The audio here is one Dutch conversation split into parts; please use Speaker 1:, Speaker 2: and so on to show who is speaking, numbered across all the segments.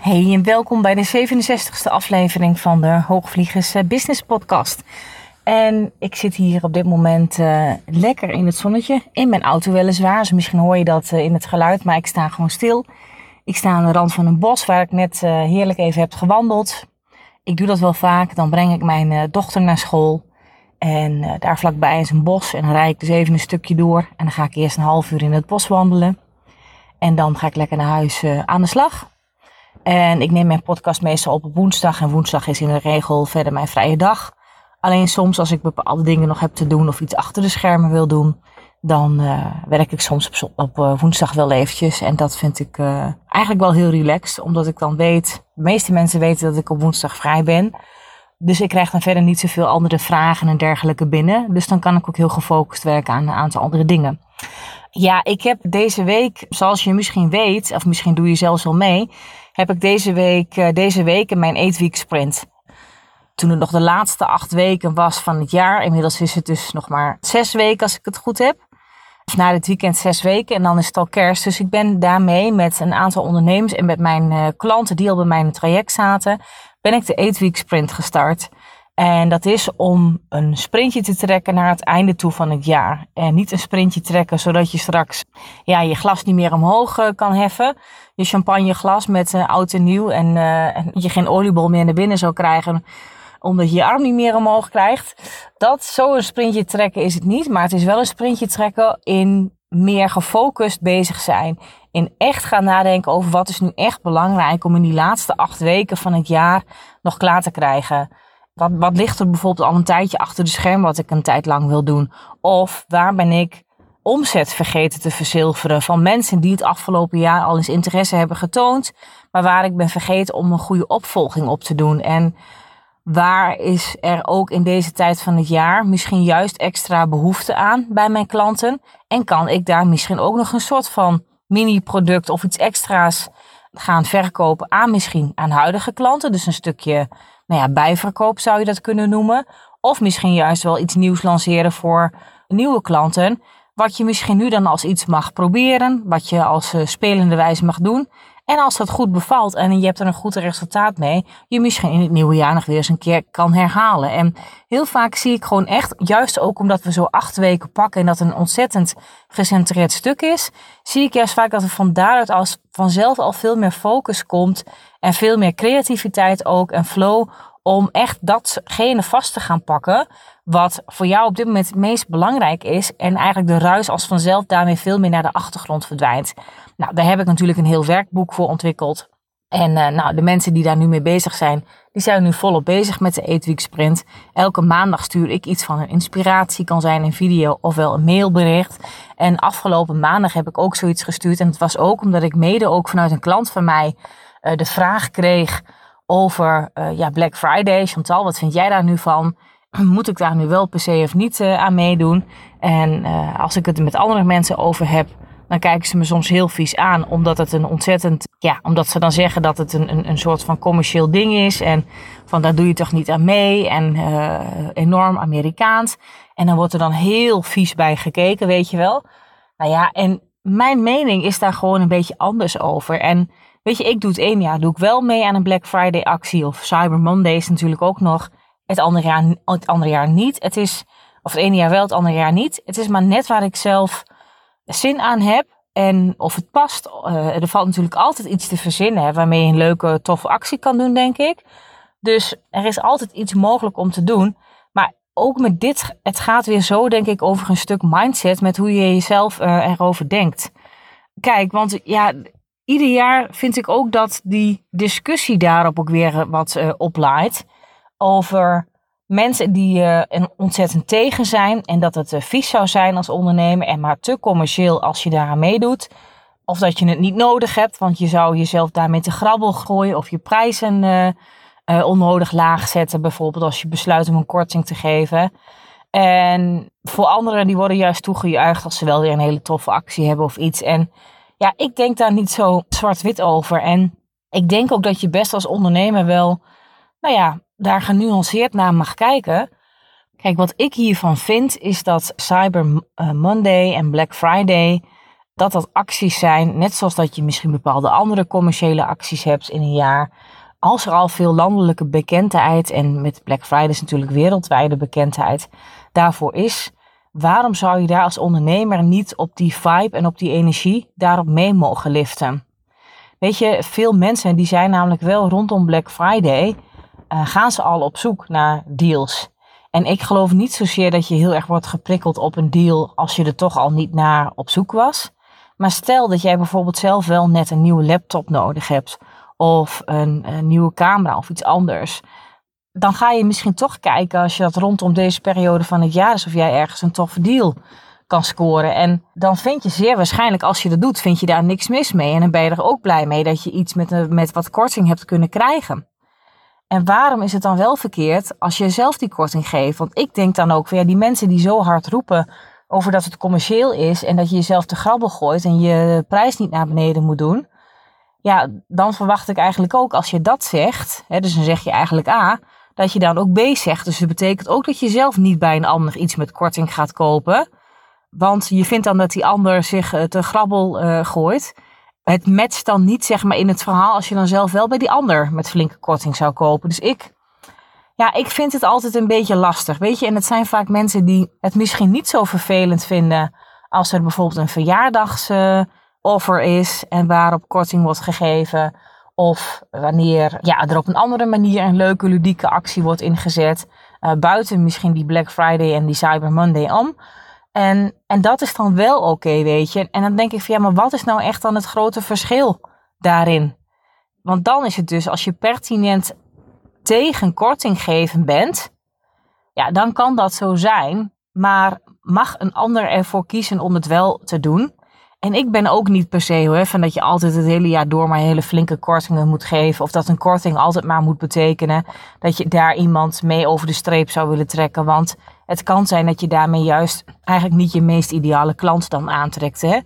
Speaker 1: Hey en welkom bij de 67e aflevering van de Hoogvliegers eh, Business Podcast. En ik zit hier op dit moment uh, lekker in het zonnetje, in mijn auto weliswaar. Dus misschien hoor je dat uh, in het geluid, maar ik sta gewoon stil. Ik sta aan de rand van een bos waar ik net heerlijk even heb gewandeld. Ik doe dat wel vaak. Dan breng ik mijn dochter naar school. En daar vlakbij is een bos. En dan rijd ik dus even een stukje door. En dan ga ik eerst een half uur in het bos wandelen. En dan ga ik lekker naar huis aan de slag. En ik neem mijn podcast meestal op op woensdag. En woensdag is in de regel verder mijn vrije dag. Alleen soms als ik bepaalde dingen nog heb te doen of iets achter de schermen wil doen, dan uh, werk ik soms op, op uh, woensdag wel eventjes. En dat vind ik uh, eigenlijk wel heel relaxed, omdat ik dan weet, de meeste mensen weten dat ik op woensdag vrij ben. Dus ik krijg dan verder niet zoveel andere vragen en dergelijke binnen. Dus dan kan ik ook heel gefocust werken aan een aantal andere dingen. Ja, ik heb deze week, zoals je misschien weet, of misschien doe je zelfs al mee, heb ik deze week, deze week mijn 8 week sprint toen het nog de laatste acht weken was van het jaar. Inmiddels is het dus nog maar zes weken als ik het goed heb. Of na dit weekend zes weken en dan is het al kerst. Dus ik ben daarmee met een aantal ondernemers en met mijn uh, klanten die al bij mij in het traject zaten, ben ik de 8 Week Sprint gestart. En dat is om een sprintje te trekken naar het einde toe van het jaar. En niet een sprintje trekken zodat je straks ja, je glas niet meer omhoog uh, kan heffen. Je champagneglas met uh, oud en nieuw en, en je geen oliebol meer naar binnen zou krijgen omdat je je arm niet meer omhoog krijgt. Dat zo'n sprintje trekken is het niet, maar het is wel een sprintje trekken in meer gefocust bezig zijn. In echt gaan nadenken over wat is nu echt belangrijk om in die laatste acht weken van het jaar nog klaar te krijgen. Wat, wat ligt er bijvoorbeeld al een tijdje achter de scherm wat ik een tijd lang wil doen? Of waar ben ik omzet vergeten te verzilveren van mensen die het afgelopen jaar al eens interesse hebben getoond, maar waar ik ben vergeten om een goede opvolging op te doen. En Waar is er ook in deze tijd van het jaar misschien juist extra behoefte aan bij mijn klanten? En kan ik daar misschien ook nog een soort van mini-product of iets extra's gaan verkopen aan misschien aan huidige klanten? Dus een stukje nou ja, bijverkoop zou je dat kunnen noemen. Of misschien juist wel iets nieuws lanceren voor nieuwe klanten. Wat je misschien nu dan als iets mag proberen, wat je als uh, spelende wijze mag doen. En als dat goed bevalt en je hebt er een goed resultaat mee, je misschien in het nieuwe jaar nog weer eens een keer kan herhalen. En heel vaak zie ik gewoon echt, juist ook omdat we zo acht weken pakken en dat een ontzettend gecentreerd stuk is, zie ik juist vaak dat er van daaruit als vanzelf al veel meer focus komt en veel meer creativiteit ook en flow om echt datgene vast te gaan pakken wat voor jou op dit moment het meest belangrijk is en eigenlijk de ruis als vanzelf daarmee veel meer naar de achtergrond verdwijnt. Nou, daar heb ik natuurlijk een heel werkboek voor ontwikkeld. En uh, nou, de mensen die daar nu mee bezig zijn, die zijn nu volop bezig met de 8 Week Sprint. Elke maandag stuur ik iets van een inspiratie, kan zijn een video ofwel een mailbericht. En afgelopen maandag heb ik ook zoiets gestuurd. En het was ook omdat ik mede ook vanuit een klant van mij uh, de vraag kreeg over uh, ja, Black Friday. Chantal, wat vind jij daar nu van? Moet ik daar nu wel per se of niet aan meedoen? En als ik het met andere mensen over heb, dan kijken ze me soms heel vies aan, omdat het een ontzettend, ja, omdat ze dan zeggen dat het een, een, een soort van commercieel ding is en van daar doe je toch niet aan mee en enorm Amerikaans. En dan wordt er dan heel vies bij gekeken, weet je wel. Nou ja, en mijn mening is daar gewoon een beetje anders over. En weet je, ik doe het één jaar, doe ik wel mee aan een Black Friday actie of Cyber Monday is natuurlijk ook nog. Het andere jaar, het andere jaar niet. Het is, of het ene jaar wel, het andere jaar niet. Het is maar net waar ik zelf zin aan heb en of het past. Uh, er valt natuurlijk altijd iets te verzinnen waarmee je een leuke, toffe actie kan doen, denk ik. Dus er is altijd iets mogelijk om te doen. Maar ook met dit, het gaat weer zo, denk ik, over een stuk mindset met hoe je jezelf uh, erover denkt. Kijk, want ja, ieder jaar vind ik ook dat die discussie daarop ook weer wat uh, oplaait. Over mensen die uh, ontzettend tegen zijn en dat het vies zou zijn als ondernemer en maar te commercieel als je daaraan meedoet. Of dat je het niet nodig hebt, want je zou jezelf daarmee te grabbel gooien of je prijzen onnodig laag zetten, bijvoorbeeld als je besluit om een korting te geven. En voor anderen die worden juist toegejuicht als ze wel weer een hele toffe actie hebben of iets. En ja, ik denk daar niet zo zwart-wit over. En ik denk ook dat je best als ondernemer wel, nou ja, daar genuanceerd naar mag kijken. Kijk, wat ik hiervan vind is dat Cyber eh, Monday en Black Friday, dat dat acties zijn, net zoals dat je misschien bepaalde andere commerciële acties hebt in een jaar. Als er al veel landelijke bekendheid en met Black Friday is natuurlijk wereldwijde bekendheid daarvoor is, waarom zou je daar als ondernemer niet op die vibe en op die energie daarop mee mogen liften? Weet je, veel mensen die zijn namelijk wel rondom Black Friday uh, gaan ze al op zoek naar deals. En ik geloof niet zozeer dat je heel erg wordt geprikkeld op een deal als je er toch al niet naar op zoek was. Maar stel dat jij bijvoorbeeld zelf wel net een nieuwe laptop nodig hebt of een, een nieuwe camera of iets anders. Dan ga je misschien toch kijken als je dat rondom deze periode van het jaar is of jij ergens een toffe deal kan scoren. En dan vind je zeer waarschijnlijk, als je dat doet, vind je daar niks mis mee. En dan ben je er ook blij mee dat je iets met, met wat korting hebt kunnen krijgen. En waarom is het dan wel verkeerd als je zelf die korting geeft? Want ik denk dan ook ja, die mensen die zo hard roepen over dat het commercieel is en dat je jezelf te grabbel gooit en je prijs niet naar beneden moet doen. Ja, dan verwacht ik eigenlijk ook als je dat zegt, hè, dus dan zeg je eigenlijk A, dat je dan ook B zegt. Dus dat betekent ook dat je zelf niet bij een ander iets met korting gaat kopen. Want je vindt dan dat die ander zich eh, te grabbel uh, gooit het matcht dan niet zeg maar in het verhaal als je dan zelf wel bij die ander met flinke korting zou kopen. Dus ik, ja, ik vind het altijd een beetje lastig, weet je. En het zijn vaak mensen die het misschien niet zo vervelend vinden als er bijvoorbeeld een verjaardagsoffer is en waarop korting wordt gegeven. Of wanneer ja, er op een andere manier een leuke ludieke actie wordt ingezet. Uh, buiten misschien die Black Friday en die Cyber Monday om. En, en dat is dan wel oké, weet je. En dan denk ik van ja, maar wat is nou echt dan het grote verschil daarin? Want dan is het dus, als je pertinent tegen korting geven bent, ja, dan kan dat zo zijn. Maar mag een ander ervoor kiezen om het wel te doen? En ik ben ook niet per se hoor, van dat je altijd het hele jaar door maar hele flinke kortingen moet geven. Of dat een korting altijd maar moet betekenen dat je daar iemand mee over de streep zou willen trekken. Want het kan zijn dat je daarmee juist eigenlijk niet je meest ideale klant dan aantrekt. Hè?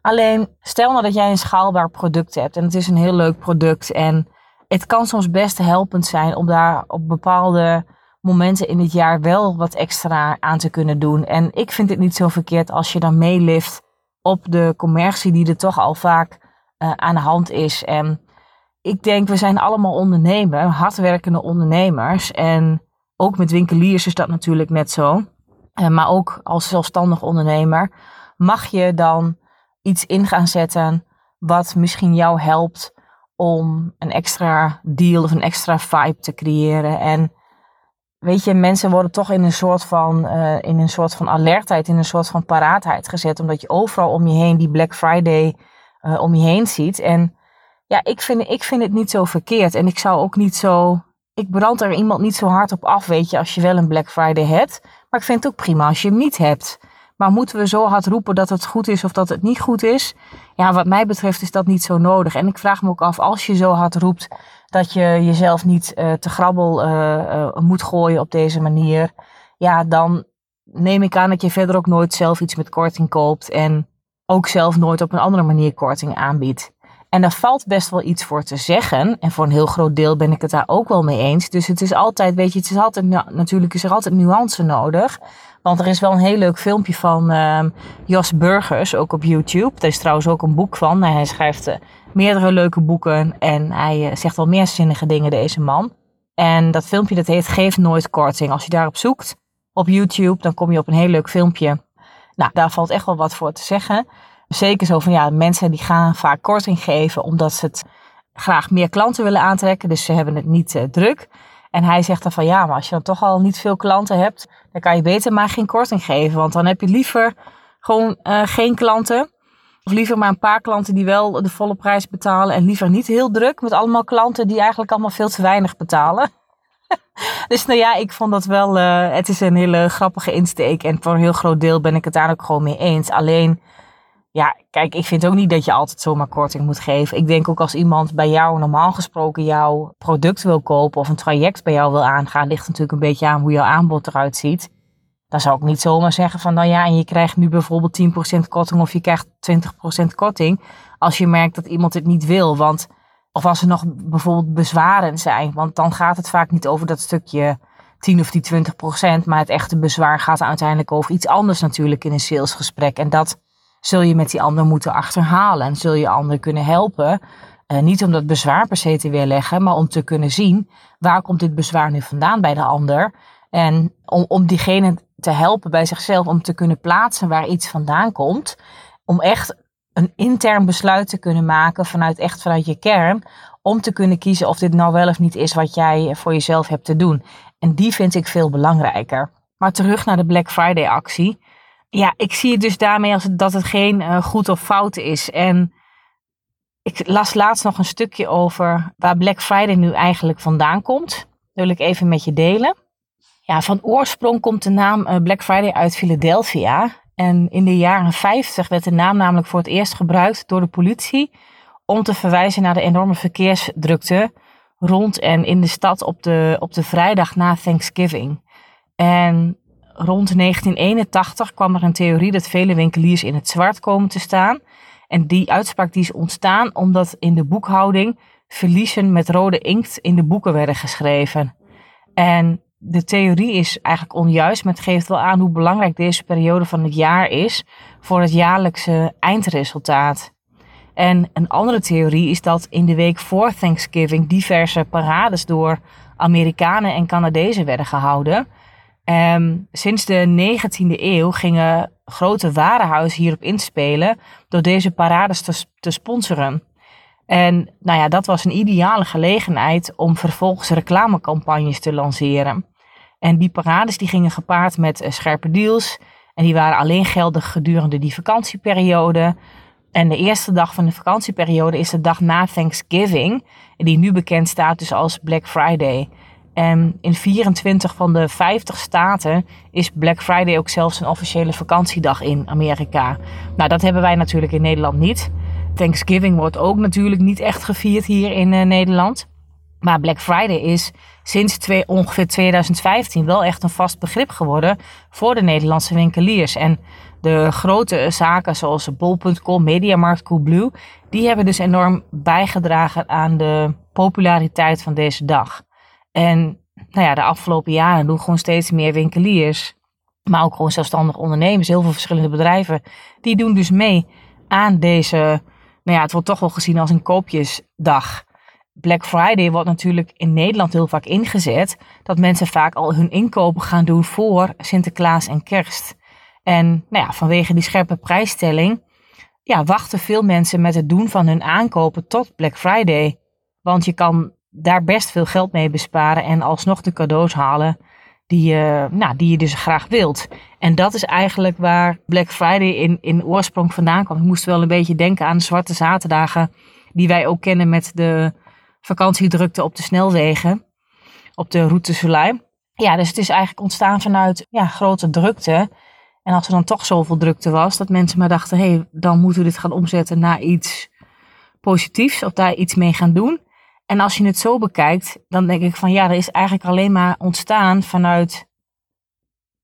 Speaker 1: Alleen stel nou dat jij een schaalbaar product hebt en het is een heel leuk product. En het kan soms best helpend zijn om daar op bepaalde momenten in het jaar wel wat extra aan te kunnen doen. En ik vind het niet zo verkeerd als je dan meelift op de commercie die er toch al vaak uh, aan de hand is. En ik denk, we zijn allemaal ondernemers, hardwerkende ondernemers. En ook met winkeliers is dat natuurlijk net zo. Uh, maar ook als zelfstandig ondernemer mag je dan iets in gaan zetten wat misschien jou helpt om een extra deal of een extra vibe te creëren. En weet je, mensen worden toch in een soort van, uh, in een soort van alertheid, in een soort van paraatheid gezet. Omdat je overal om je heen die Black Friday uh, om je heen ziet. En ja, ik vind, ik vind het niet zo verkeerd. En ik zou ook niet zo. Ik brand er iemand niet zo hard op af, weet je, als je wel een Black Friday hebt. Maar ik vind het ook prima als je hem niet hebt. Maar moeten we zo hard roepen dat het goed is of dat het niet goed is? Ja, wat mij betreft is dat niet zo nodig. En ik vraag me ook af, als je zo hard roept dat je jezelf niet uh, te grabbel uh, uh, moet gooien op deze manier. Ja, dan neem ik aan dat je verder ook nooit zelf iets met korting koopt. En ook zelf nooit op een andere manier korting aanbiedt. En daar valt best wel iets voor te zeggen. En voor een heel groot deel ben ik het daar ook wel mee eens. Dus het is altijd, weet je, het is altijd, natuurlijk is er altijd nuance nodig. Want er is wel een heel leuk filmpje van uh, Jos Burgers, ook op YouTube. Daar is trouwens ook een boek van. Hij schrijft meerdere leuke boeken en hij uh, zegt wel meer zinnige dingen, deze man. En dat filmpje dat heet Geef nooit korting. Als je daarop zoekt op YouTube, dan kom je op een heel leuk filmpje. Nou, daar valt echt wel wat voor te zeggen. Zeker zo van ja, mensen die gaan vaak korting geven omdat ze het graag meer klanten willen aantrekken. Dus ze hebben het niet uh, druk. En hij zegt dan van ja, maar als je dan toch al niet veel klanten hebt, dan kan je beter maar geen korting geven. Want dan heb je liever gewoon uh, geen klanten. Of liever maar een paar klanten die wel de volle prijs betalen. En liever niet heel druk met allemaal klanten die eigenlijk allemaal veel te weinig betalen. dus nou ja, ik vond dat wel, uh, het is een hele grappige insteek. En voor een heel groot deel ben ik het daar ook gewoon mee eens. Alleen, ja, kijk, ik vind ook niet dat je altijd zomaar korting moet geven. Ik denk ook als iemand bij jou normaal gesproken jouw product wil kopen of een traject bij jou wil aangaan, ligt natuurlijk een beetje aan hoe jouw aanbod eruit ziet. Dan zou ik niet zomaar zeggen van, nou ja, en je krijgt nu bijvoorbeeld 10% korting of je krijgt 20% korting. Als je merkt dat iemand het niet wil. Want, of als er nog bijvoorbeeld bezwaren zijn. Want dan gaat het vaak niet over dat stukje 10 of die 20%. Maar het echte bezwaar gaat uiteindelijk over iets anders natuurlijk in een salesgesprek. En dat zul je met die ander moeten achterhalen. En zul je ander kunnen helpen. Uh, niet om dat bezwaar per se te weerleggen, maar om te kunnen zien waar komt dit bezwaar nu vandaan bij de ander. En om, om diegene te helpen bij zichzelf om te kunnen plaatsen waar iets vandaan komt. Om echt een intern besluit te kunnen maken vanuit echt vanuit je kern. Om te kunnen kiezen of dit nou wel of niet is wat jij voor jezelf hebt te doen. En die vind ik veel belangrijker. Maar terug naar de Black Friday actie. Ja, ik zie het dus daarmee als dat het geen uh, goed of fout is. En ik las laatst nog een stukje over waar Black Friday nu eigenlijk vandaan komt. Dat wil ik even met je delen. Ja, van oorsprong komt de naam uh, Black Friday uit Philadelphia. En in de jaren 50 werd de naam namelijk voor het eerst gebruikt door de politie om te verwijzen naar de enorme verkeersdrukte rond en in de stad op de, op de vrijdag na Thanksgiving. En rond 1981 kwam er een theorie dat vele winkeliers in het zwart komen te staan. En die uitspraak die is ontstaan omdat in de boekhouding verliezen met rode inkt in de boeken werden geschreven. En de theorie is eigenlijk onjuist, maar het geeft wel aan hoe belangrijk deze periode van het jaar is voor het jaarlijkse eindresultaat. En een andere theorie is dat in de week voor Thanksgiving diverse parades door Amerikanen en Canadezen werden gehouden. Um, sinds de 19e eeuw gingen grote warenhuizen hierop inspelen door deze parades te, te sponsoren. En nou ja, dat was een ideale gelegenheid om vervolgens reclamecampagnes te lanceren. En die parades die gingen gepaard met uh, scherpe deals. En die waren alleen geldig gedurende die vakantieperiode. En de eerste dag van de vakantieperiode is de dag na Thanksgiving. Die nu bekend staat dus als Black Friday. En in 24 van de 50 staten is Black Friday ook zelfs een officiële vakantiedag in Amerika. Nou, dat hebben wij natuurlijk in Nederland niet. Thanksgiving wordt ook natuurlijk niet echt gevierd hier in uh, Nederland. Maar Black Friday is sinds twee, ongeveer 2015 wel echt een vast begrip geworden voor de Nederlandse winkeliers. En de grote zaken zoals Bol.com, Mediamarkt, Coolblue, die hebben dus enorm bijgedragen aan de populariteit van deze dag. En nou ja, de afgelopen jaren doen gewoon steeds meer winkeliers, maar ook gewoon zelfstandig ondernemers, heel veel verschillende bedrijven, die doen dus mee aan deze, nou ja, het wordt toch wel gezien als een koopjesdag. Black Friday wordt natuurlijk in Nederland heel vaak ingezet. Dat mensen vaak al hun inkopen gaan doen voor Sinterklaas en Kerst. En nou ja, vanwege die scherpe prijsstelling ja, wachten veel mensen met het doen van hun aankopen tot Black Friday. Want je kan daar best veel geld mee besparen en alsnog de cadeaus halen die je, nou, die je dus graag wilt. En dat is eigenlijk waar Black Friday in, in oorsprong vandaan kwam. Ik moest wel een beetje denken aan de zwarte zaterdagen die wij ook kennen met de vakantiedrukte op de snelwegen, op de route Soleil. Ja, dus het is eigenlijk ontstaan vanuit ja, grote drukte. En als er dan toch zoveel drukte was, dat mensen maar dachten, hé, hey, dan moeten we dit gaan omzetten naar iets positiefs of daar iets mee gaan doen. En als je het zo bekijkt, dan denk ik van ja, er is eigenlijk alleen maar ontstaan vanuit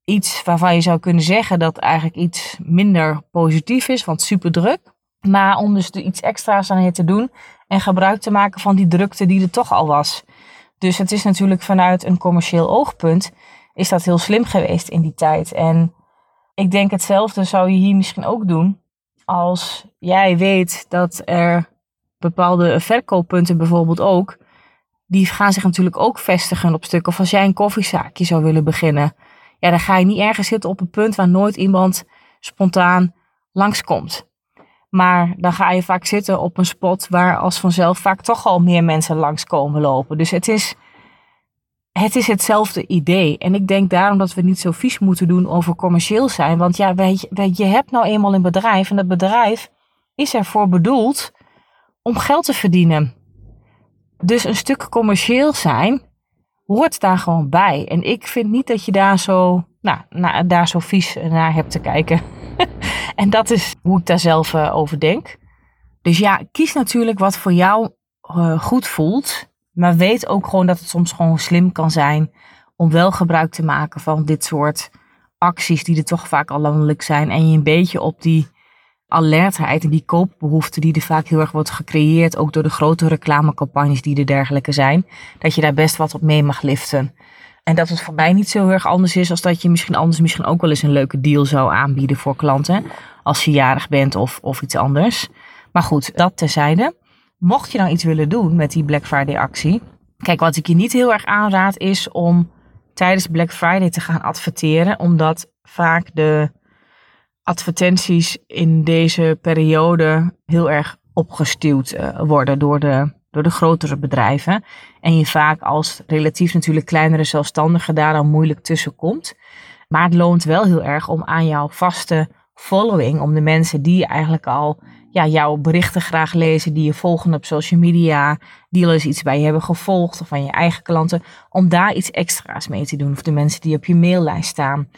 Speaker 1: iets waarvan je zou kunnen zeggen dat eigenlijk iets minder positief is, want super druk. Maar om dus iets extra's aan te doen en gebruik te maken van die drukte die er toch al was. Dus het is natuurlijk vanuit een commercieel oogpunt is dat heel slim geweest in die tijd. En ik denk hetzelfde zou je hier misschien ook doen als jij weet dat er bepaalde verkooppunten bijvoorbeeld ook, die gaan zich natuurlijk ook vestigen op stukken. Of als jij een koffiezaakje zou willen beginnen, ja, dan ga je niet ergens zitten op een punt waar nooit iemand spontaan langskomt. Maar dan ga je vaak zitten op een spot waar als vanzelf vaak toch al meer mensen langskomen lopen. Dus het is, het is hetzelfde idee. En ik denk daarom dat we niet zo vies moeten doen over commercieel zijn. Want ja, je hebt nou eenmaal een bedrijf en dat bedrijf is ervoor bedoeld om geld te verdienen. Dus een stuk commercieel zijn hoort daar gewoon bij. En ik vind niet dat je daar zo, nou, daar zo vies naar hebt te kijken. en dat is hoe ik daar zelf uh, over denk. Dus ja, kies natuurlijk wat voor jou uh, goed voelt. Maar weet ook gewoon dat het soms gewoon slim kan zijn om wel gebruik te maken van dit soort acties die er toch vaak al landelijk zijn. En je een beetje op die alertheid en die koopbehoefte die er vaak heel erg wordt gecreëerd, ook door de grote reclamecampagnes die er dergelijke zijn, dat je daar best wat op mee mag liften. En dat het voor mij niet zo heel erg anders is als dat je misschien anders misschien ook wel eens een leuke deal zou aanbieden voor klanten als je jarig bent of, of iets anders. Maar goed, dat terzijde. Mocht je nou iets willen doen met die Black Friday actie. Kijk, wat ik je niet heel erg aanraad is om tijdens Black Friday te gaan adverteren. Omdat vaak de advertenties in deze periode heel erg opgestuwd uh, worden door de, door de grotere bedrijven. En je vaak als relatief natuurlijk kleinere zelfstandige daar dan moeilijk tussen komt. Maar het loont wel heel erg om aan jouw vaste following, om de mensen die eigenlijk al ja, jouw berichten graag lezen, die je volgen op social media, die al eens iets bij je hebben gevolgd of van je eigen klanten, om daar iets extra's mee te doen. Of de mensen die op je maillijst staan.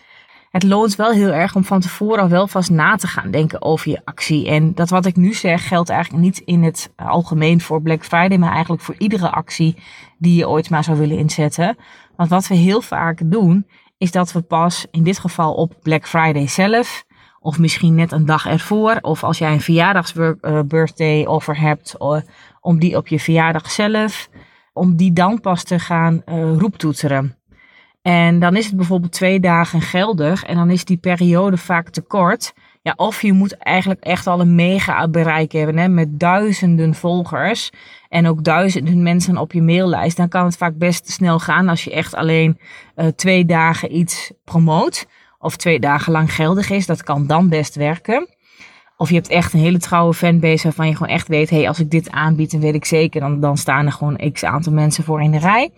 Speaker 1: Het loont wel heel erg om van tevoren al wel vast na te gaan denken over je actie. En dat wat ik nu zeg geldt eigenlijk niet in het algemeen voor Black Friday, maar eigenlijk voor iedere actie die je ooit maar zou willen inzetten. Want wat we heel vaak doen, is dat we pas in dit geval op Black Friday zelf of misschien net een dag ervoor. Of als jij een verjaardagsbirthday offer hebt, eh, om die op je verjaardag zelf, om die dan pas te gaan uh, roeptoeteren. En dan is het bijvoorbeeld twee dagen geldig en dan is die periode vaak te kort. Ja, of je moet eigenlijk echt al een mega bereik hebben hè, met duizenden volgers en ook duizenden mensen op je maillijst. Dan kan het vaak best snel gaan als je echt alleen twee dagen iets promoot of twee dagen lang geldig is. Dat kan dan best werken. Of je hebt echt een hele trouwe fanbase waarvan je gewoon echt weet, hey, als ik dit aanbied, dan weet ik zeker, dan, dan staan er gewoon x aantal mensen voor in de rij.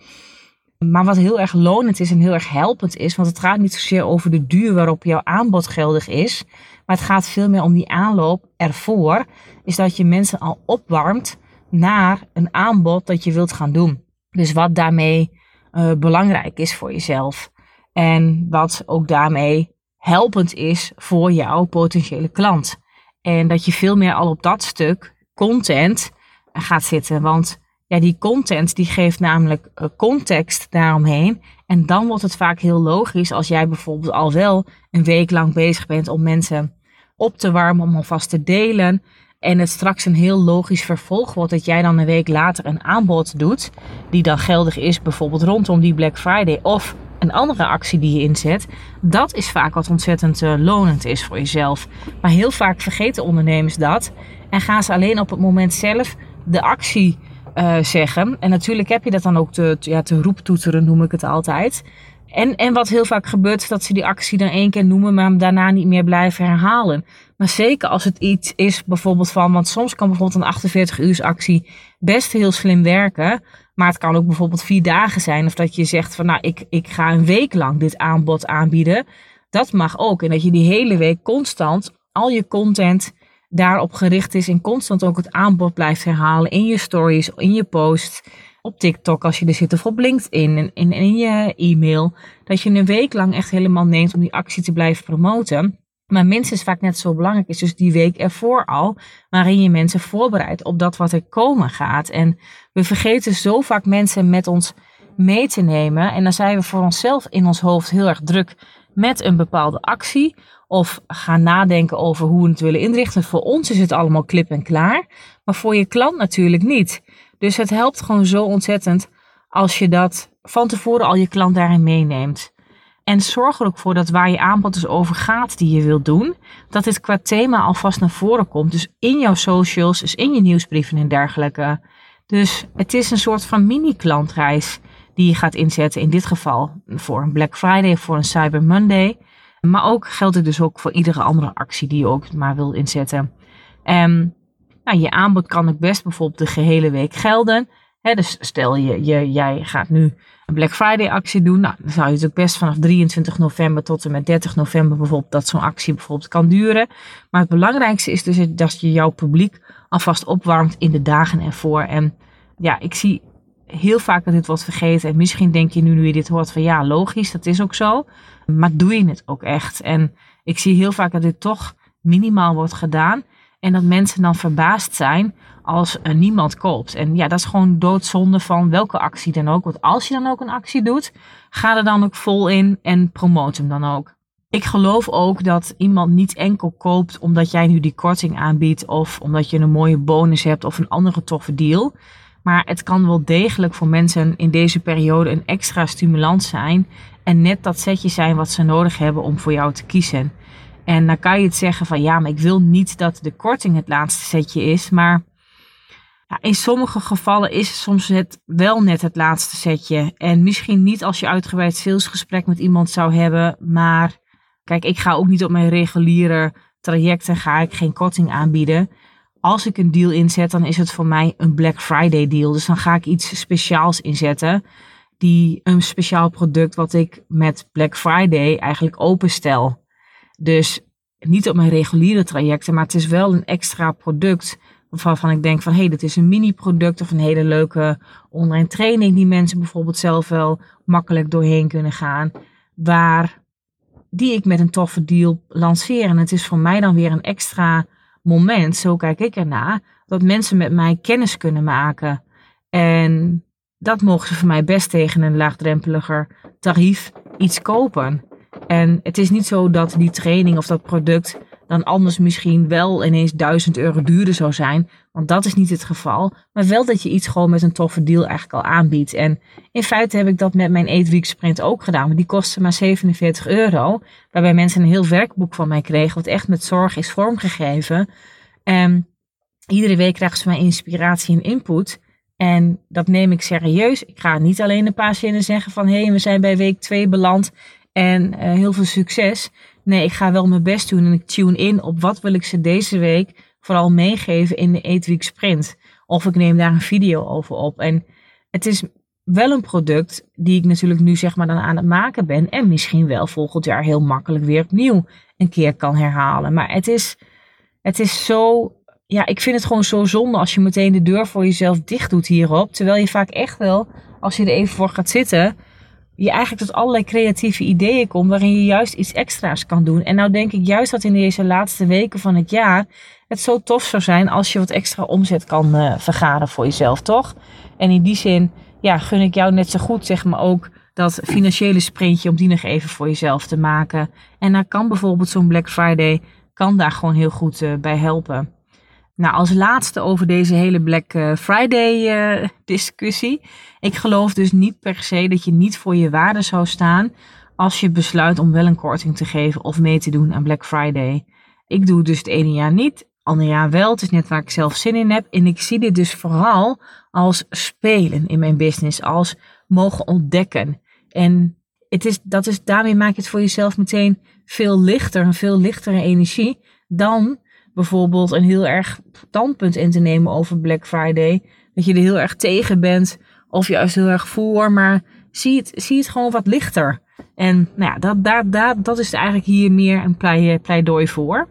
Speaker 1: Maar wat heel erg lonend is en heel erg helpend is, want het gaat niet zozeer over de duur waarop jouw aanbod geldig is, maar het gaat veel meer om die aanloop ervoor, is dat je mensen al opwarmt naar een aanbod dat je wilt gaan doen. Dus wat daarmee uh, belangrijk is voor jezelf. En wat ook daarmee helpend is voor jouw potentiële klant. En dat je veel meer al op dat stuk content gaat zitten. Want ja, die content die geeft namelijk eh, context daaromheen. En dan wordt het vaak heel logisch als jij bijvoorbeeld al wel een week lang bezig bent om mensen op te warmen, om alvast te delen. En het straks een heel logisch vervolg wordt dat jij dan een week later een aanbod doet. Die dan geldig is bijvoorbeeld rondom die Black Friday of een andere actie die je inzet, dat is vaak wat ontzettend uh, lonend is voor jezelf. Maar heel vaak vergeten ondernemers dat en gaan ze alleen op het moment zelf de actie uh, zeggen. En natuurlijk heb je dat dan ook te, ja, te roeptoeteren, noem ik het altijd. En, en wat heel vaak gebeurt, dat ze die actie dan één keer noemen, maar hem daarna niet meer blijven herhalen. Maar zeker als het iets is bijvoorbeeld van, want soms kan bijvoorbeeld een 48 uur actie best heel slim werken. Maar het kan ook bijvoorbeeld vier dagen zijn. Of dat je zegt van nou, ik, ik ga een week lang dit aanbod aanbieden. Dat mag ook. En dat je die hele week constant al je content daarop gericht is. En constant ook het aanbod blijft herhalen in je stories, in je post. Op TikTok als je er zit of op LinkedIn en in, in je e-mail. Dat je een week lang echt helemaal neemt om die actie te blijven promoten. Maar minstens vaak net zo belangrijk is dus die week ervoor al, waarin je mensen voorbereidt op dat wat er komen gaat. En we vergeten zo vaak mensen met ons mee te nemen. En dan zijn we voor onszelf in ons hoofd heel erg druk met een bepaalde actie. Of gaan nadenken over hoe we het willen inrichten. Voor ons is het allemaal klip en klaar. Maar voor je klant natuurlijk niet. Dus het helpt gewoon zo ontzettend als je dat van tevoren al je klant daarin meeneemt. En zorg er ook voor dat waar je aanbod dus over gaat die je wilt doen, dat dit qua thema alvast naar voren komt. Dus in jouw socials, dus in je nieuwsbrieven en dergelijke. Dus het is een soort van mini-klantreis die je gaat inzetten. In dit geval voor een Black Friday of voor een Cyber Monday. Maar ook geldt het dus ook voor iedere andere actie die je ook maar wil inzetten. En nou, je aanbod kan ook best bijvoorbeeld de gehele week gelden. dus stel je, je, jij gaat nu een Black Friday actie doen. Nou, dan zou je het ook best vanaf 23 november tot en met 30 november bijvoorbeeld dat zo'n actie bijvoorbeeld kan duren. Maar het belangrijkste is dus dat je jouw publiek alvast opwarmt in de dagen ervoor. En ja, ik zie heel vaak dat dit wordt vergeten. En misschien denk je nu, nu je dit hoort van ja, logisch, dat is ook zo. Maar doe je het ook echt? En ik zie heel vaak dat dit toch minimaal wordt gedaan. En dat mensen dan verbaasd zijn als niemand koopt. En ja, dat is gewoon doodzonde van welke actie dan ook. Want als je dan ook een actie doet, ga er dan ook vol in en promoot hem dan ook. Ik geloof ook dat iemand niet enkel koopt omdat jij nu die korting aanbiedt of omdat je een mooie bonus hebt of een andere toffe deal. Maar het kan wel degelijk voor mensen in deze periode een extra stimulans zijn en net dat setje zijn wat ze nodig hebben om voor jou te kiezen. En dan kan je het zeggen van ja, maar ik wil niet dat de korting het laatste setje is. Maar ja, in sommige gevallen is soms het wel net het laatste setje. En misschien niet als je uitgebreid salesgesprek met iemand zou hebben. Maar kijk, ik ga ook niet op mijn reguliere trajecten ga ik geen korting aanbieden. Als ik een deal inzet, dan is het voor mij een Black Friday deal. Dus dan ga ik iets speciaals inzetten. Die een speciaal product wat ik met Black Friday eigenlijk openstel. Dus niet op mijn reguliere trajecten, maar het is wel een extra product waarvan ik denk van hé, hey, dit is een mini-product of een hele leuke online training die mensen bijvoorbeeld zelf wel makkelijk doorheen kunnen gaan, waar die ik met een toffe deal lanceer. En het is voor mij dan weer een extra moment, zo kijk ik ernaar, dat mensen met mij kennis kunnen maken. En dat mogen ze voor mij best tegen een laagdrempeliger tarief iets kopen. En het is niet zo dat die training of dat product dan anders misschien wel ineens 1000 euro duurder zou zijn. Want dat is niet het geval. Maar wel dat je iets gewoon met een toffe deal eigenlijk al aanbiedt. En in feite heb ik dat met mijn 8 Week Sprint ook gedaan. Maar die kostte maar 47 euro. Waarbij mensen een heel werkboek van mij kregen. Wat echt met zorg is vormgegeven. En iedere week krijgen ze mijn inspiratie en input. En dat neem ik serieus. Ik ga niet alleen een paar zinnen zeggen van hé, hey, we zijn bij week 2 beland en uh, heel veel succes. Nee, ik ga wel mijn best doen en ik tune in op wat wil ik ze deze week vooral meegeven in de 8 Week Sprint. Of ik neem daar een video over op. En het is wel een product die ik natuurlijk nu zeg maar dan aan het maken ben. En misschien wel volgend jaar heel makkelijk weer opnieuw een keer kan herhalen. Maar het is, het is zo, ja, ik vind het gewoon zo zonde als je meteen de deur voor jezelf dicht doet hierop. Terwijl je vaak echt wel, als je er even voor gaat zitten, je eigenlijk tot allerlei creatieve ideeën komt waarin je juist iets extra's kan doen. En nou denk ik juist dat in deze laatste weken van het jaar het zo tof zou zijn als je wat extra omzet kan uh, vergaren voor jezelf, toch? En in die zin, ja, gun ik jou net zo goed, zeg maar ook, dat financiële sprintje om die nog even voor jezelf te maken. En daar kan bijvoorbeeld zo'n Black Friday, kan daar gewoon heel goed uh, bij helpen. Nou, als laatste over deze hele Black eh, Friday uh, discussie. Ik geloof dus niet per se dat je niet voor je waarde zou staan als je besluit om wel een korting te geven of mee te doen aan Black Friday. Ik doe dus het ene jaar niet, ander jaar wel. Het is net waar ik zelf zin in heb. En ik zie dit dus vooral als spelen in mijn business, als mogen ontdekken. En het is, dat is, daarmee maak je het voor jezelf meteen veel lichter, een veel lichtere energie dan bijvoorbeeld een heel erg standpunt in te nemen over Black Friday. Dat je er heel erg tegen bent of juist heel erg voor, maar zie het, zie het gewoon wat lichter. En nou ja, dat, dat, dat, dat is eigenlijk hier meer een pleidooi voor.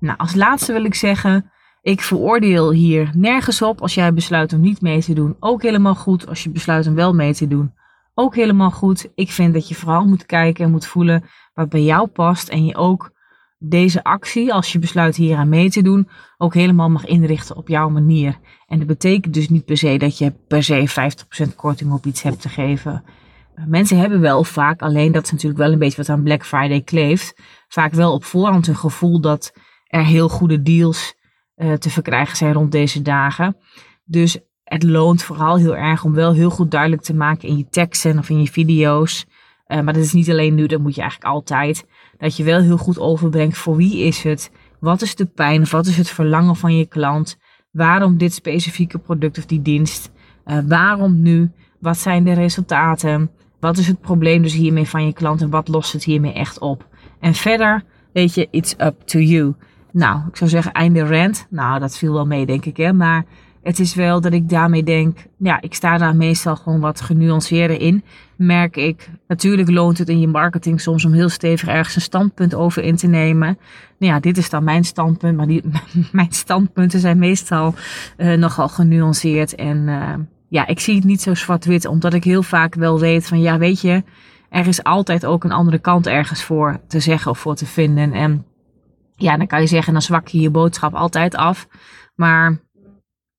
Speaker 1: Nou, als laatste wil ik zeggen, ik veroordeel hier nergens op. Als jij besluit om niet mee te doen, ook helemaal goed. Als je besluit om wel mee te doen, ook helemaal goed. Ik vind dat je vooral moet kijken en moet voelen wat bij jou past. En je ook deze actie, als je besluit hier aan mee te doen, ook helemaal mag inrichten op jouw manier. En dat betekent dus niet per se dat je per se 50% korting op iets hebt te geven. Mensen hebben wel vaak, alleen dat is natuurlijk wel een beetje wat aan Black Friday kleeft, vaak wel op voorhand een gevoel dat er heel goede deals uh, te verkrijgen zijn rond deze dagen. Dus het loont vooral heel erg om wel heel goed duidelijk te maken in je teksten of in je video's. Uh, maar dat is niet alleen nu, dat moet je eigenlijk altijd dat je wel heel goed overbrengt voor wie is het, wat is de pijn wat is het verlangen van je klant, waarom dit specifieke product of die dienst, uh, waarom nu, wat zijn de resultaten, wat is het probleem dus hiermee van je klant en wat lost het hiermee echt op. En verder, weet je, it's up to you. Nou, ik zou zeggen einde rant. Nou, dat viel wel mee denk ik hè, maar het is wel dat ik daarmee denk, ja, ik sta daar meestal gewoon wat genuanceerder in. Merk ik, natuurlijk loont het in je marketing soms om heel stevig ergens een standpunt over in te nemen. Nou ja, dit is dan mijn standpunt, maar die, mijn standpunten zijn meestal uh, nogal genuanceerd. En uh, ja, ik zie het niet zo zwart-wit, omdat ik heel vaak wel weet van ja, weet je, er is altijd ook een andere kant ergens voor te zeggen of voor te vinden. En ja, dan kan je zeggen, dan zwak je je boodschap altijd af. Maar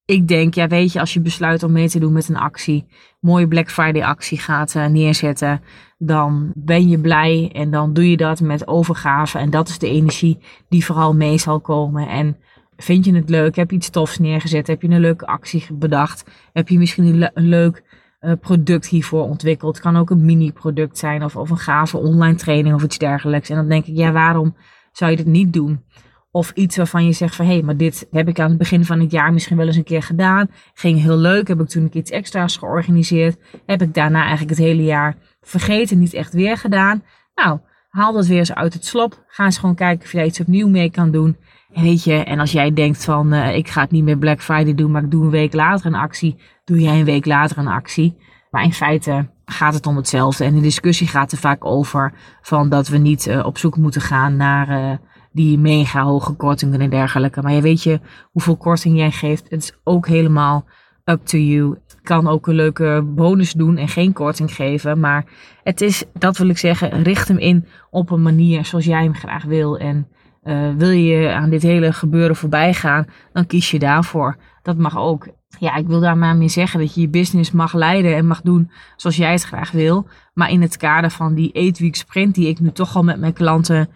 Speaker 1: ik denk, ja, weet je, als je besluit om mee te doen met een actie, mooie Black Friday actie gaat uh, neerzetten, dan ben je blij en dan doe je dat met overgave. En dat is de energie die vooral mee zal komen. En vind je het leuk? Heb je iets tofs neergezet? Heb je een leuke actie bedacht? Heb je misschien een, leuk uh, product hiervoor ontwikkeld? Het kan ook een mini-product zijn of, of een gave online training of iets dergelijks. En dan denk ik, ja, waarom zou je dit niet doen? Of iets waarvan je zegt van hé, hey, maar dit heb ik aan het begin van het jaar misschien wel eens een keer gedaan. Ging heel leuk. Heb ik toen keer iets extra's georganiseerd. Heb ik daarna eigenlijk het hele jaar vergeten, niet echt weer gedaan. Nou, haal dat weer eens uit het slop. Ga eens gewoon kijken of je iets opnieuw mee kan doen. En weet je, en als jij denkt van uh, ik ga het niet meer Black Friday doen, maar ik doe een week later een actie, doe jij een week later een actie. Maar in feite gaat het om hetzelfde. En de discussie gaat er vaak over van dat we niet uh, op zoek moeten gaan naar uh, die mega hoge kortingen en dergelijke. Maar je weet je hoeveel korting jij geeft. Het is ook helemaal up to you. kan ook een leuke bonus doen en geen korting geven. Maar het is, dat wil ik zeggen, richt hem in op een manier zoals jij hem graag wil. En uh, wil je aan dit hele gebeuren voorbij gaan, dan kies je daarvoor. Dat mag ook. Ja, ik wil daar maar mee zeggen dat je je business mag leiden en mag doen zoals jij het graag wil. Maar in het kader van die 8 week sprint die ik nu toch al met mijn klanten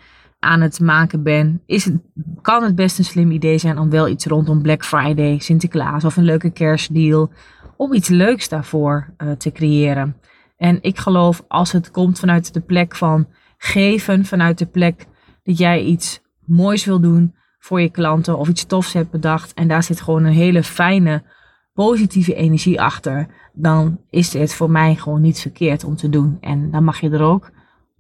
Speaker 1: aan het maken ben, is het, kan het best een slim idee zijn om wel iets rondom Black Friday, Sinterklaas of een leuke kerstdeal, om iets leuks daarvoor uh, te creëren. En ik geloof als het komt vanuit de plek van geven, vanuit de plek dat jij iets moois wil doen voor je klanten of iets tofs hebt bedacht en daar zit gewoon een hele fijne, positieve energie achter, dan is het voor mij gewoon niet verkeerd om te doen. En dan mag je er ook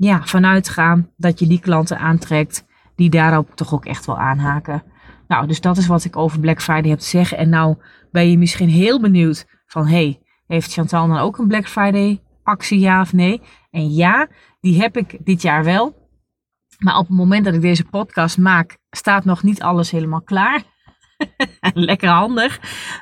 Speaker 1: ja, vanuit gaan dat je die klanten aantrekt die daarop toch ook echt wel aanhaken. Nou, dus dat is wat ik over Black Friday heb te zeggen. En nou ben je misschien heel benieuwd van, hey, heeft Chantal dan ook een Black Friday actie, ja of nee? En ja, die heb ik dit jaar wel. Maar op het moment dat ik deze podcast maak, staat nog niet alles helemaal klaar. Lekker handig.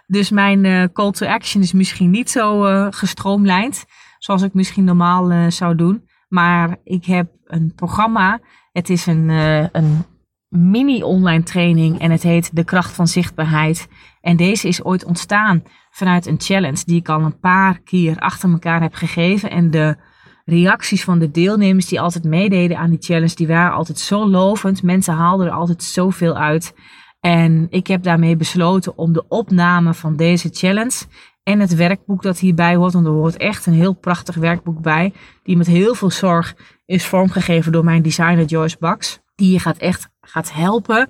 Speaker 1: Dus mijn uh, call to action is misschien niet zo uh, gestroomlijnd. Zoals ik misschien normaal uh, zou doen. Maar ik heb een programma. Het is een, een mini-online training. En het heet De Kracht van Zichtbaarheid. En deze is ooit ontstaan vanuit een challenge. Die ik al een paar keer achter elkaar heb gegeven. En de reacties van de deelnemers die altijd meededen aan die challenge, die waren altijd zo lovend. Mensen haalden er altijd zoveel uit. En ik heb daarmee besloten om de opname van deze challenge en het werkboek dat hierbij hoort, want er hoort echt een heel prachtig werkboek bij, die met heel veel zorg is vormgegeven door mijn designer Joyce Bax. Die je gaat echt gaat helpen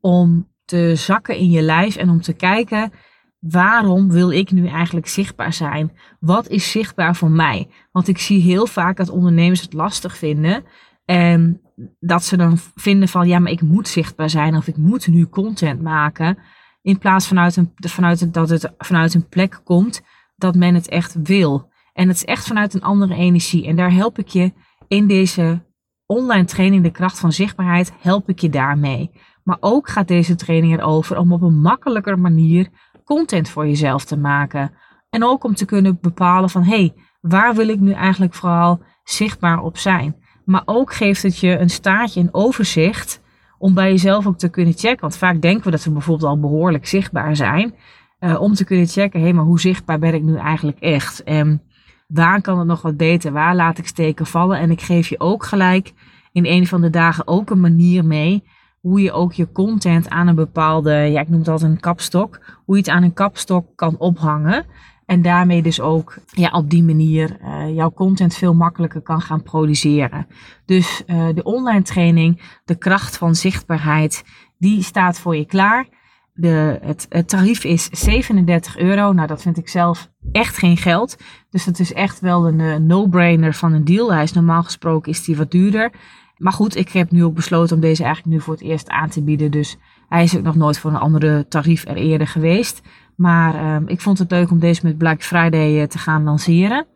Speaker 1: om te zakken in je lijf en om te kijken waarom wil ik nu eigenlijk zichtbaar zijn? Wat is zichtbaar voor mij? Want ik zie heel vaak dat ondernemers het lastig vinden. En dat ze dan vinden van ja, maar ik moet zichtbaar zijn of ik moet nu content maken. In plaats vanuit, een, vanuit dat het vanuit een plek komt dat men het echt wil. En het is echt vanuit een andere energie. En daar help ik je in deze online training, de kracht van zichtbaarheid, help ik je daarmee. Maar ook gaat deze training erover om op een makkelijker manier content voor jezelf te maken. En ook om te kunnen bepalen van hé, hey, waar wil ik nu eigenlijk vooral zichtbaar op zijn? Maar ook geeft het je een staartje, een overzicht om bij jezelf ook te kunnen checken. Want vaak denken we dat we bijvoorbeeld al behoorlijk zichtbaar zijn. Uh, om te kunnen checken, hé, maar hoe zichtbaar ben ik nu eigenlijk echt? En waar kan het nog wat beter? Waar laat ik steken vallen? En ik geef je ook gelijk in een van de dagen ook een manier mee hoe je ook je content aan een bepaalde, ja, ik noem het altijd een kapstok, hoe je het aan een kapstok kan ophangen. En daarmee dus ook ja, op die manier uh, jouw content veel makkelijker kan gaan produceren. Dus uh, de online training, de kracht van zichtbaarheid, die staat voor je klaar. De, het, tarief is 37 euro. Nou, dat vind ik zelf echt geen geld. Dus dat is echt wel een uh, no-brainer van een deal. Hij is normaal gesproken is die wat duurder. Maar goed, ik heb nu ook besloten om deze eigenlijk nu voor het eerst aan te bieden. Dus hij is ook nog nooit voor een andere tarief er eerder geweest. Maar uh, ik vond het leuk om deze met Black Friday uh, te gaan lanceren.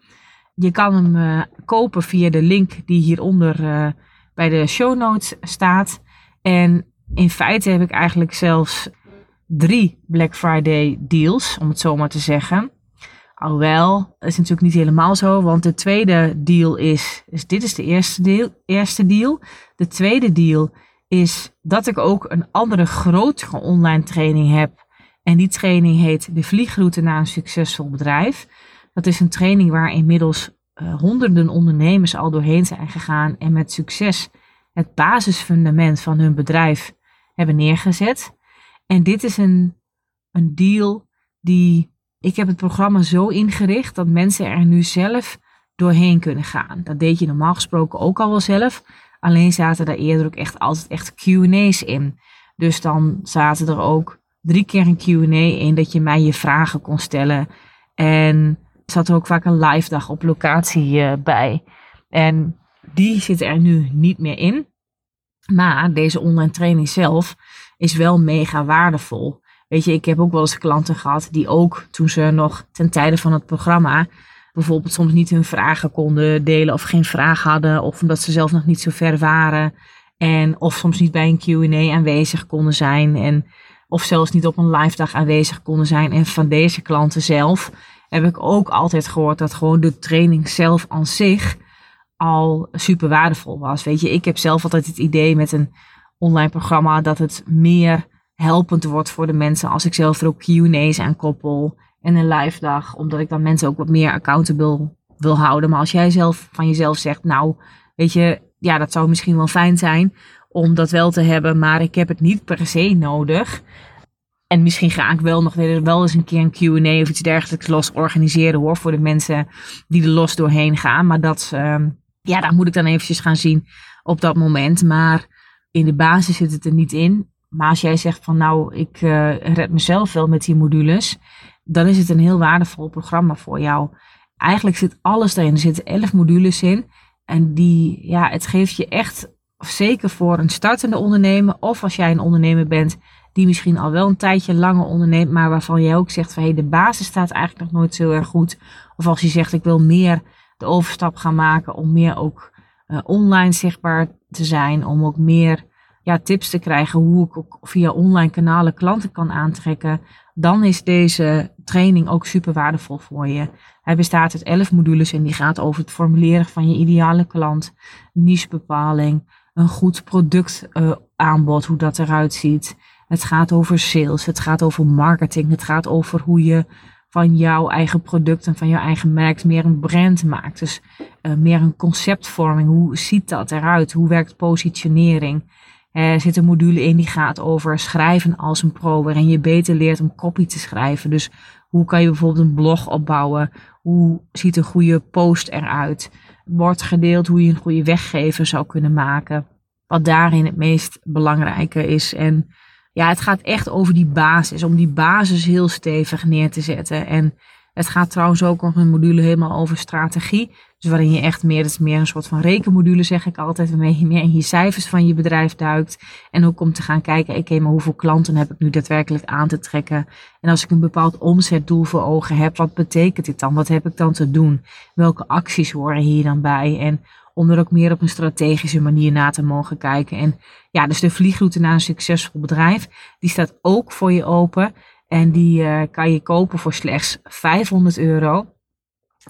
Speaker 1: Je kan hem uh, kopen via de link die hieronder uh, bij de show notes staat. En in feite heb ik eigenlijk zelfs drie Black Friday deals, om het zo maar te zeggen. Alhoewel, dat is natuurlijk niet helemaal zo, want de tweede deal is, dus dit is de eerste deal, eerste deal. De tweede deal is dat ik ook een andere grotere online training heb. En die training heet de vliegroute naar een succesvol bedrijf. Dat is een training waar inmiddels uh, honderden ondernemers al doorheen zijn gegaan en met succes het basisfundament van hun bedrijf hebben neergezet. En dit is een, een deal die. Ik heb het programma zo ingericht dat mensen er nu zelf doorheen kunnen gaan. Dat deed je normaal gesproken ook al wel zelf. Alleen zaten daar eerder ook echt altijd echt QA's in. Dus dan zaten er ook drie keer een QA in dat je mij je vragen kon stellen. En er zat ook vaak een live dag op locatie uh, bij. En die zit er nu niet meer in. Maar deze online training zelf is wel mega waardevol. Weet je, ik heb ook wel eens klanten gehad die ook toen ze nog ten tijde van het programma bijvoorbeeld soms niet hun vragen konden delen of geen vraag hadden of omdat ze zelf nog niet zo ver waren en of soms niet bij een Q&A aanwezig konden zijn en of zelfs niet op een live dag aanwezig konden zijn. En van deze klanten zelf heb ik ook altijd gehoord dat gewoon de training zelf aan zich al super waardevol was. Weet je, ik heb zelf altijd het idee met een online programma dat het meer helpend wordt voor de mensen als ik zelf er ook Q&A's aan koppel en een live dag, omdat ik dan mensen ook wat meer accountable wil houden. Maar als jij zelf van jezelf zegt, nou, weet je, ja, dat zou misschien wel fijn zijn om dat wel te hebben, maar ik heb het niet per se nodig. En misschien ga ik wel nog wel eens een keer een Q&A of iets dergelijks los organiseren hoor, voor de mensen die er los doorheen gaan. Maar dat, uh, ja, daar moet ik dan eventjes gaan zien op dat moment. Maar in de basis zit het er niet in. Maar als jij zegt van nou, ik uh, red mezelf wel met die modules, dan is het een heel waardevol programma voor jou. Eigenlijk zit alles erin. Er zitten elf modules in. En die, ja, het geeft je echt, zeker voor een startende ondernemer, of als jij een ondernemer bent die misschien al wel een tijdje langer onderneemt, maar waarvan jij ook zegt van hé, hey, de basis staat eigenlijk nog nooit zo erg goed. Of als je zegt ik wil meer de overstap gaan maken om meer ook uh, online zichtbaar te zijn, om ook meer ja, tips te krijgen hoe ik ook via online kanalen klanten kan aantrekken, dan is deze training ook super waardevol voor je. Hij bestaat uit 11 modules en die gaat over het formuleren van je ideale klant, nichebepaling, een goed productaanbod, uh, hoe dat eruit ziet. Het gaat over sales, het gaat over marketing, het gaat over hoe je van jouw eigen product en van jouw eigen merk meer een brand maakt. Dus uh, meer een conceptvorming. Hoe ziet dat eruit? Hoe werkt positionering? Er zit een module in die gaat over schrijven als een pro, waarin je beter leert om copy te schrijven. Dus hoe kan je bijvoorbeeld een blog opbouwen? Hoe ziet een goede post eruit? Wordt gedeeld hoe je een goede weggever zou kunnen maken. Wat daarin het meest belangrijke is. En ja, het gaat echt over die basis. Om die basis heel stevig neer te zetten. En het gaat trouwens ook nog een module helemaal over strategie. Dus waarin je echt meer, het is meer een soort van rekenmodule zeg ik altijd, waarmee je meer in je cijfers van je bedrijf duikt. En ook om te gaan kijken, oké, maar hoeveel klanten heb ik nu daadwerkelijk aan te trekken? En als ik een bepaald omzetdoel voor ogen heb, wat betekent dit dan? Wat heb ik dan te doen? Welke acties horen hier dan bij? En om er ook meer op een strategische manier na te mogen kijken. En ja, dus de vliegroute naar een succesvol bedrijf, die staat ook voor je open. En die uh, kan je kopen voor slechts 500 euro.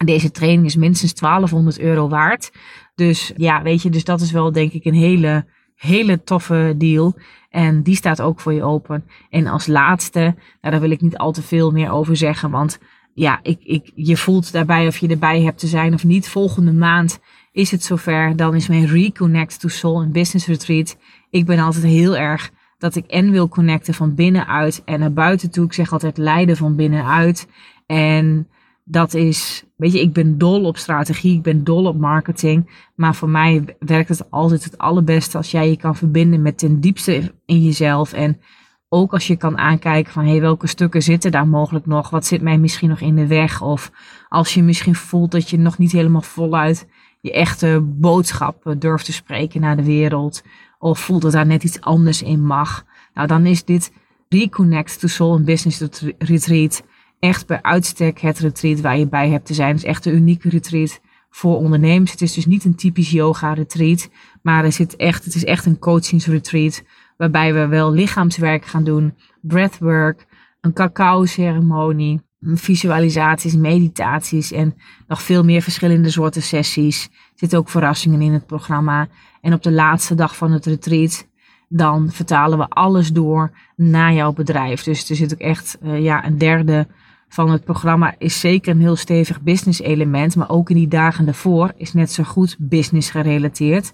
Speaker 1: Deze training is minstens 1200 euro waard. Dus ja, weet je, dus dat is wel denk ik een hele, hele toffe deal. En die staat ook voor je open. En als laatste, nou, daar wil ik niet al te veel meer over zeggen. Want ja, ik, ik, je voelt daarbij of je erbij hebt te zijn of niet. Volgende maand is het zover. Dan is mijn Reconnect to Soul en Business Retreat. Ik ben altijd heel erg dat ik en wil connecten van binnenuit en naar buiten toe. Ik zeg altijd leiden van binnenuit. En dat is, weet je, ik ben dol op strategie, ik ben dol op marketing. Maar voor mij werkt het altijd het allerbeste als jij je kan verbinden met ten diepste in jezelf. En ook als je kan aankijken van, hey, welke stukken zitten daar mogelijk nog? Wat zit mij misschien nog in de weg? Of als je misschien voelt dat je nog niet helemaal voluit je echte boodschap durft te spreken naar de wereld. Of voelt dat daar net iets anders in mag. Nou, dan is dit Reconnect to Soul and Business Retreat echt bij uitstek het retreat waar je bij hebt te zijn. Het is echt een unieke retreat voor ondernemers. Het is dus niet een typisch yoga retreat, maar er zit echt, het is echt een coachingsretreat waarbij we wel lichaamswerk gaan doen, breathwork, een cacao ceremonie, visualisaties, meditaties en nog veel meer verschillende soorten sessies. Er zitten ook verrassingen in het programma. En op de laatste dag van het retreat, dan vertalen we alles door naar jouw bedrijf. Dus er zit ook echt uh, ja, een derde van het programma is zeker een heel stevig business element. Maar ook in die dagen daarvoor is net zo goed business gerelateerd.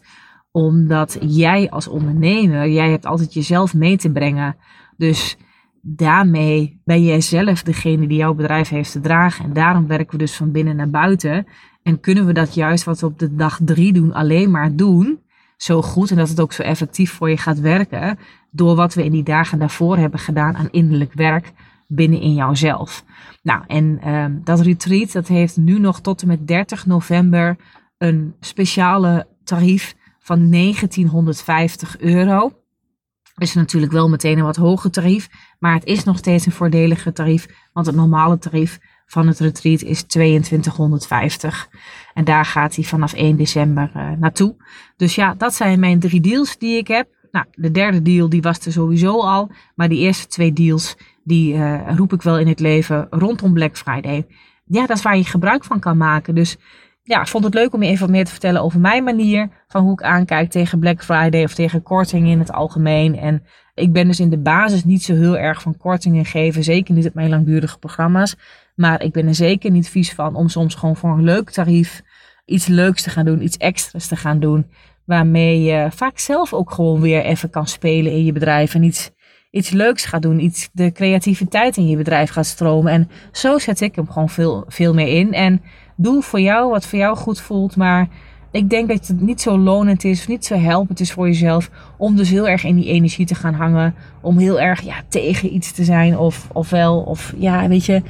Speaker 1: Omdat jij als ondernemer, jij hebt altijd jezelf mee te brengen. Dus daarmee ben jij zelf degene die jouw bedrijf heeft te dragen. En daarom werken we dus van binnen naar buiten. En kunnen we dat juist wat we op de dag drie doen, alleen maar doen. Zo goed en dat het ook zo effectief voor je gaat werken. Door wat we in die dagen daarvoor hebben gedaan aan innerlijk werk binnen in jouzelf. Nou, en um, dat retreat dat heeft nu nog tot en met 30 november een speciale tarief van 1950 euro is natuurlijk wel meteen een wat hoger tarief, maar het is nog steeds een voordeliger tarief, want het normale tarief van het retreat is 2250. En daar gaat hij vanaf 1 december uh, naartoe. Dus ja, dat zijn mijn drie deals die ik heb. Nou, de derde deal die was er sowieso al, maar die eerste twee deals die uh, roep ik wel in het leven rondom Black Friday. Ja, dat is waar je gebruik van kan maken. Dus ja, ik vond het leuk om je even wat meer te vertellen over mijn manier van hoe ik aankijk tegen Black Friday of tegen kortingen in het algemeen. En ik ben dus in de basis niet zo heel erg van kortingen geven, zeker niet op mijn langdurige programma's. Maar ik ben er zeker niet vies van om soms gewoon voor een leuk tarief iets leuks te gaan doen, iets extra's te gaan doen. Waarmee je vaak zelf ook gewoon weer even kan spelen in je bedrijf en iets, iets leuks gaat doen. Iets, de creativiteit in je bedrijf gaat stromen. En zo zet ik hem gewoon veel, veel meer in. En doe voor jou wat voor jou goed voelt. Maar ik denk dat het niet zo lonend is, of niet zo helpend is voor jezelf. Om dus heel erg in die energie te gaan hangen. Om heel erg ja, tegen iets te zijn. Of, of wel, of ja, weet je.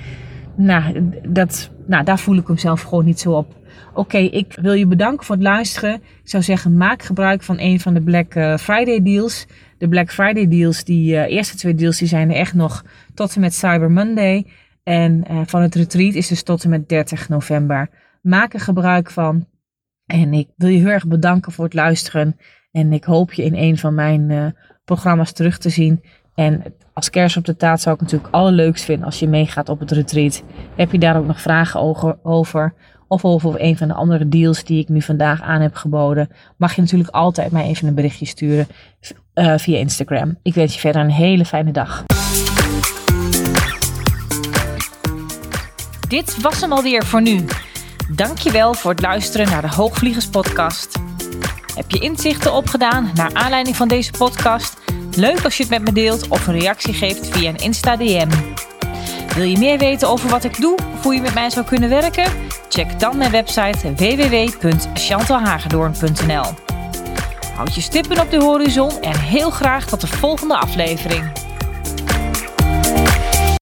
Speaker 1: Nou, dat, nou, daar voel ik hem zelf gewoon niet zo op. Oké, ik wil je bedanken voor het luisteren. Ik zou zeggen, maak gebruik van een van de Black eh, Friday deals. De Black Friday deals, die uh, eerste twee deals, die zijn er echt nog tot en met Cyber Monday. En uh, van het retreat is dus tot en met 30 november. Maak er gebruik van. En ik wil je heel erg bedanken voor het luisteren. En ik hoop je in een van mijn programma's terug te zien. En als kerst op de taart zou ik natuurlijk allerleukst vinden als je meegaat op het retreat. Heb je daar ook nog vragen over? Of over een van de andere deals die ik nu vandaag aan heb geboden. Mag je natuurlijk altijd mij even een berichtje sturen uh, via Instagram. Ik wens je verder een hele fijne dag. Dit was hem alweer voor nu. Dankjewel voor het luisteren naar de Hoogvliegers podcast. Heb je inzichten opgedaan naar aanleiding van deze podcast? Leuk als je het met me deelt of een reactie geeft via een Insta DM. Wil je meer weten over wat ik doe of hoe je met mij zou kunnen werken? Check dan mijn website www.chantalhagedoorn.nl Houd je stippen op de horizon en heel graag tot de volgende aflevering.